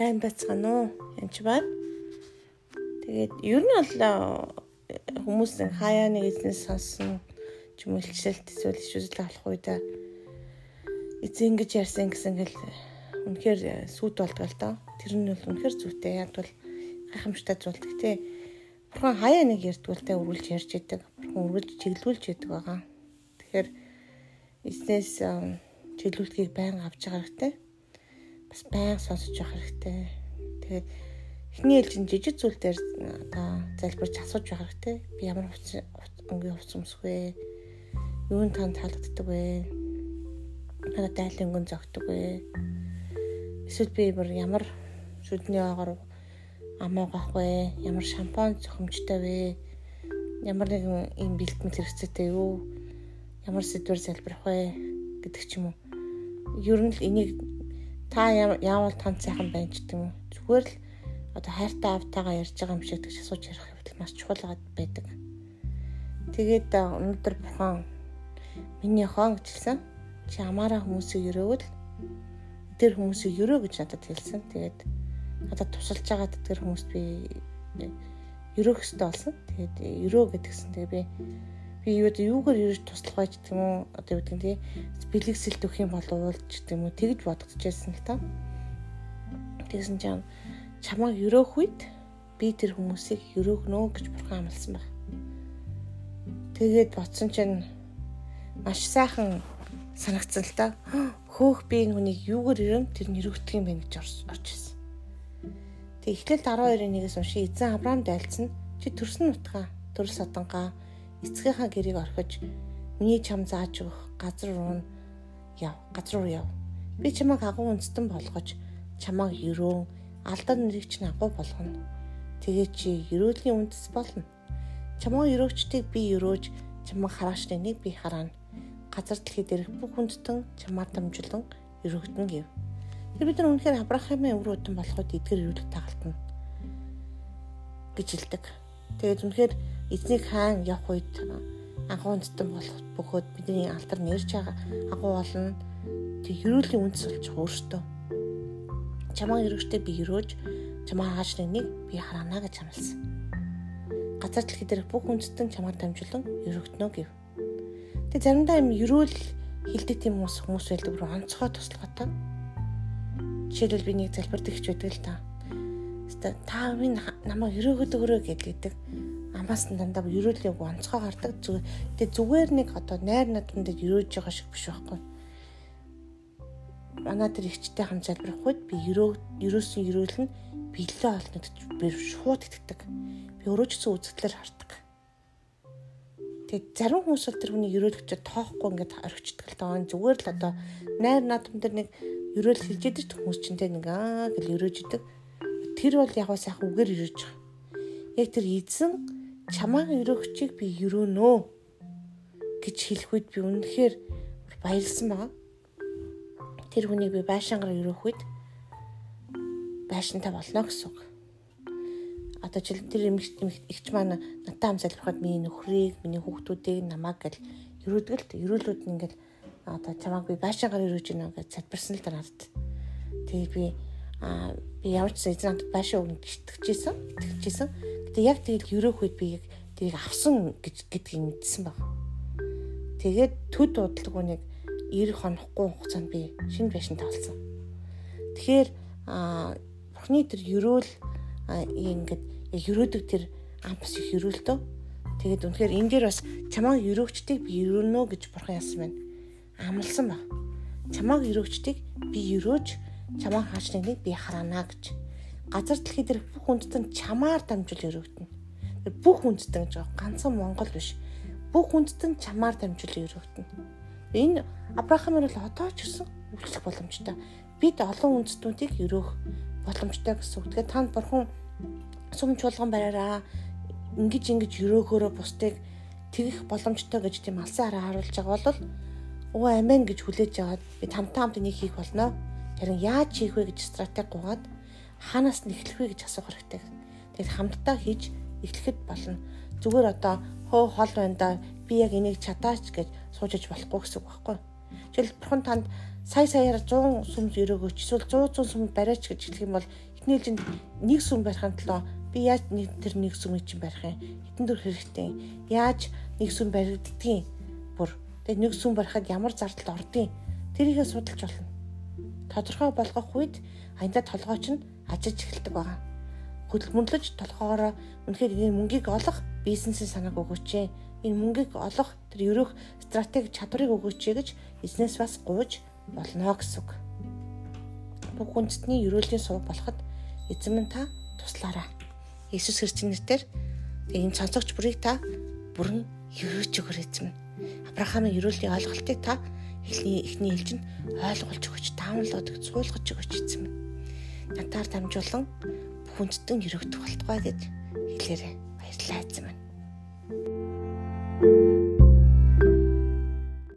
сайн байцгаана уу? Янч байна. Тэгээд ер нь бол хүмүүс хаяа нэг эзнес сонсон ч юм илчлэлт эсвэл ишүүзэл авах үедээ эзэн ингэж ярьсан гэсэн гэл үнэхээр сүт болдог л доо. Тэр нь бол үнэхээр зүйтэй. Яг бол гайхамшигтай зүйлдэг тий. Бурхан хаяа нэг ярьдгуултай үргэлж ярьж идэг. Бурхан үргэлж чиглүүлж идэг байгаа. Тэгэхээр эзнес чиглүүлтгийг байн авч байгаа хэрэгтэй бас баян сонсож явах хэрэгтэй. Тэгээд эхний ээлжин жижиг зүйл дээр одоо залбирч асууж явах хэрэгтэй. Би ямар өнгийн хувцас өмсөх вэ? Юунд тань таалагддаг вэ? Надад дайлын өнгөн зогтдог вэ? Эсвэл би ямар шүдний агаар амаагаах вэ? Ямар шампунь зохимжтой вэ? Ямар нэгэн ийм бэлтгэл хэрэгцээтэй юу? Ямар сэдвэр залбирах вэ гэдэг ч юм уу. Ер нь л энийг та яавал тань сайхан байна ч гэдэг юм. Зүгээр л одоо хайртай автагаа ярьж байгаа юм шиг гэж асууж ярих хэвэл маш чухал байдаг. Тэгээд өнөөдөр бурхан миний хон гэж хэлсэн. Чи амаараа хүмүүсийг өрөөвөл тэр хүмүүсийг өрөө гэж надад хэлсэн. Тэгээд надад тусалж байгаа тэр хүмүүст би өрөөх хэрэгтэй болсон. Тэгээд өрөө гэдгсэн. Тэгээд би би юу юугаар ирж туслах байж гэдэг юм уу одоо юу гэдэг нь бэлгэсэлт өгөх юм бол уулж гэдэг юм уу тэгж бодогдчихсэн л та. Тэгсэн чинь чамайг өрөөх үед би тэр хүмүүсийг өрөөгнөө гэж бурхан амласан баг. Тэгээд бодсон чинь маш сайхан санагцсан л та. Хөөх би энэ хүнийг юугаар ирэм тэр нэрвэгдэх юм бэ гэж орж ирсэн. Тэг эхлэл 12-ын 1-ээс унши эзэн Авраам дайлцсан чи төрсөн нутгаа төрөл садангаа эцгийнхаа гэрийг орхиж миний чам зааж өгөх газар руу яв. Газар руу яв. Би чамайг агуу үндэстэн болгож чамайг өрөөн алдар нэрийг чинь агуу болгоно. Тэгээ чи өрөөдлийн үндэс болно. Чамайг өрөөгчдийг би өрөөж чамайг хараач нэг би хараана. Газар дэлхий дээрх бүх хүндтэн чамаар дамжуулан өрөөгдөн гэв. Тэр бид нар үнэхээр Авраамын өврөөдөн болоход эдгэр өрөөлөг тагалтана гэж хэлдэг. Тэгээд үнэхээр эзнийг хаан явах үед агуу үндтэн болох бөгөөд бидний алтар нэрж байгаа агуу болно. Тэг хөрөөлийн үндэс болж өөртөө. Чамаа өргөжтэй би өрөөж чамаа хааж нэг би хараана гэж амласан. Газар дэлхий дээрх бүх үндэстэн чамаар дамжуулан өргөгднө гэв. Тэг заримдаа юм өрөөл хилдэг тийм хүмүүс хүмүүс байлдаг руу онцгой туслахтай. Жишээлбэл би нэг залбирдаг хч байдаг л та. Та минь намайг өрөөгд өгөрөө гэдэг амаас нь дандаа ерөөлийн үг онцгой гардаг. Тэгээ зүгээр нэг одоо найр надад ерөөж байгаа шиг биш байхгүй. Манай тэр ихчтэй хам залбирах үед би ерөө ерөөсөн ерөөл нь бэлээ олно гэж би шууд итгэдэг. Би өөрөө ч гэсэн үзэгдлэр хардаг. Тэгээ зарим хүмүүс бол тэр хүний ерөөлөгч тоохгүй ингээд орхичдаг л таа. Зүгээр л одоо найр наадам дээр нэг ерөөл хэлж идэг хүмүүс чинь тэ нэг аа гэл ерөөж идэг. Тэр бол яг сайхан үгээр ерөөж байгаа. Яг тэр эзэн чамаа өрөөгчийг би өрөөнөө гэж хэлэх үед би үнэхээр баярлсан байгаа. Тэр хүнийг би байшингаар өрөөх үед байшинтай болно гэсэн үг. Одоо жил тэр ихч маань надтай хам залбирахад миний нөхрийг, миний хүүхдүүдийг намайг гэл өрөөдөг л өрөөлүүд нь ингээл одоо чамааг би байшингаар өрөөж гинэ гэж залбирсан л да надад. Тэгээ би аа би ямар ч эзэн надад байшин өгнө гэж итгэжсэн. Итгэжсэн. Гэтэ яг тэгэл өрөөх үед би яг тэрийг авсан гэж гэдгийг мэдсэн баг. Тэгээд төд удалгүй нэг 90 хонохгүй хугацаанд би шинэ байшинтай болсон. Тэгэхээр а бурхны тэр ерөөл ингээд яг ерөөдөг тэр ампас их ерөөлтөө. Тэгээд үнэхээр энэ дээр бас чамааг ерөөгчдийг би ерөөнө гэж бурхан яасан байна. Амлсан баг. Чамааг ерөөгчдийг би ерөөж чамаа хаачныг нэг би хараана гэж. Газар дэлхий дээр бүх нь чамаар дамжуул өрөвдөнө. Бүх хүндэд гэж. Ганцхан Монгол биш. Бүх нь чамаар дамжуул өрөвдөнө. Энэ Авраамын бол одоо ч гэсэн үйлчлэх боломжтой. Бид олон үндэстнүүдийг өрөөх боломжтой гэсэн үг. Тэгэхээр танд бурхан сум чуулган бариараа ингэж ингэж өрөөхөөрөө бусдыг тэгэх боломжтой гэж тийм алсын хараа харуулж байгаа бол оо амен гэж хүлээж аваад би тамтаа хамт энийг хийх болно Харин яаж хийх вэ гэж стратеги гуйгаад хаанаас нь эхлэх вэ гэж асуух хэрэгтэй. Тэгэхээр хамтдаа хийж эхлэхэд болно. Зүгээр одоо хөө хол байна да би яг энийг чадаач гэж суужиж болохгүй гэсэн үг байхгүй. Жишээл бурхан танд сая саяар 100 сүмд өрөөгөөч эсвэл 100 100 сүмд бариач гэж хэлэх юм бол Эхний ээлжинд нэг сүм барихын тулд би яаж нэг тэр нэг сүмийг чинь барих юм? Хитэн дөр хэрэгтэй. Яаж нэг сүм баригддгийг бүр тэгээ нэг сүм барихад ямар зардал ордгийг тэрийгээ судалж болно. Тодорхой болгох үед аянда толгой чинь ажиж эхэлдэг байгаа. Хөдөлмөрлөж толгоороо үнэхээр энэ мөнгийг олох бизнесийн санааг өгөөч. Энэ мөнгийг олох тэр ерөөх стратеги чадварыг өгөөч гэж эзнээс бас гууж болно гэсэн үг. Бүх үндэстний ерөөлийн сувг болоход эзэн минь та туслаарай. Иесус Христосийн нэрээр энэ цонцогч бүрийг та бүрэн ерөөж өгөр эзэн минь. Авраамын ерөөлийн ойлголтыг та эхний эхний хэлж нь ойлгуулж өгөөч, таамаглаад өгч, суулгаж өгөөч эзэн минь. Надаар дамжуулан бүх үндэстэн ерөөгдөх болтугай гэж хэлээрэй. Баярлалаа эзэн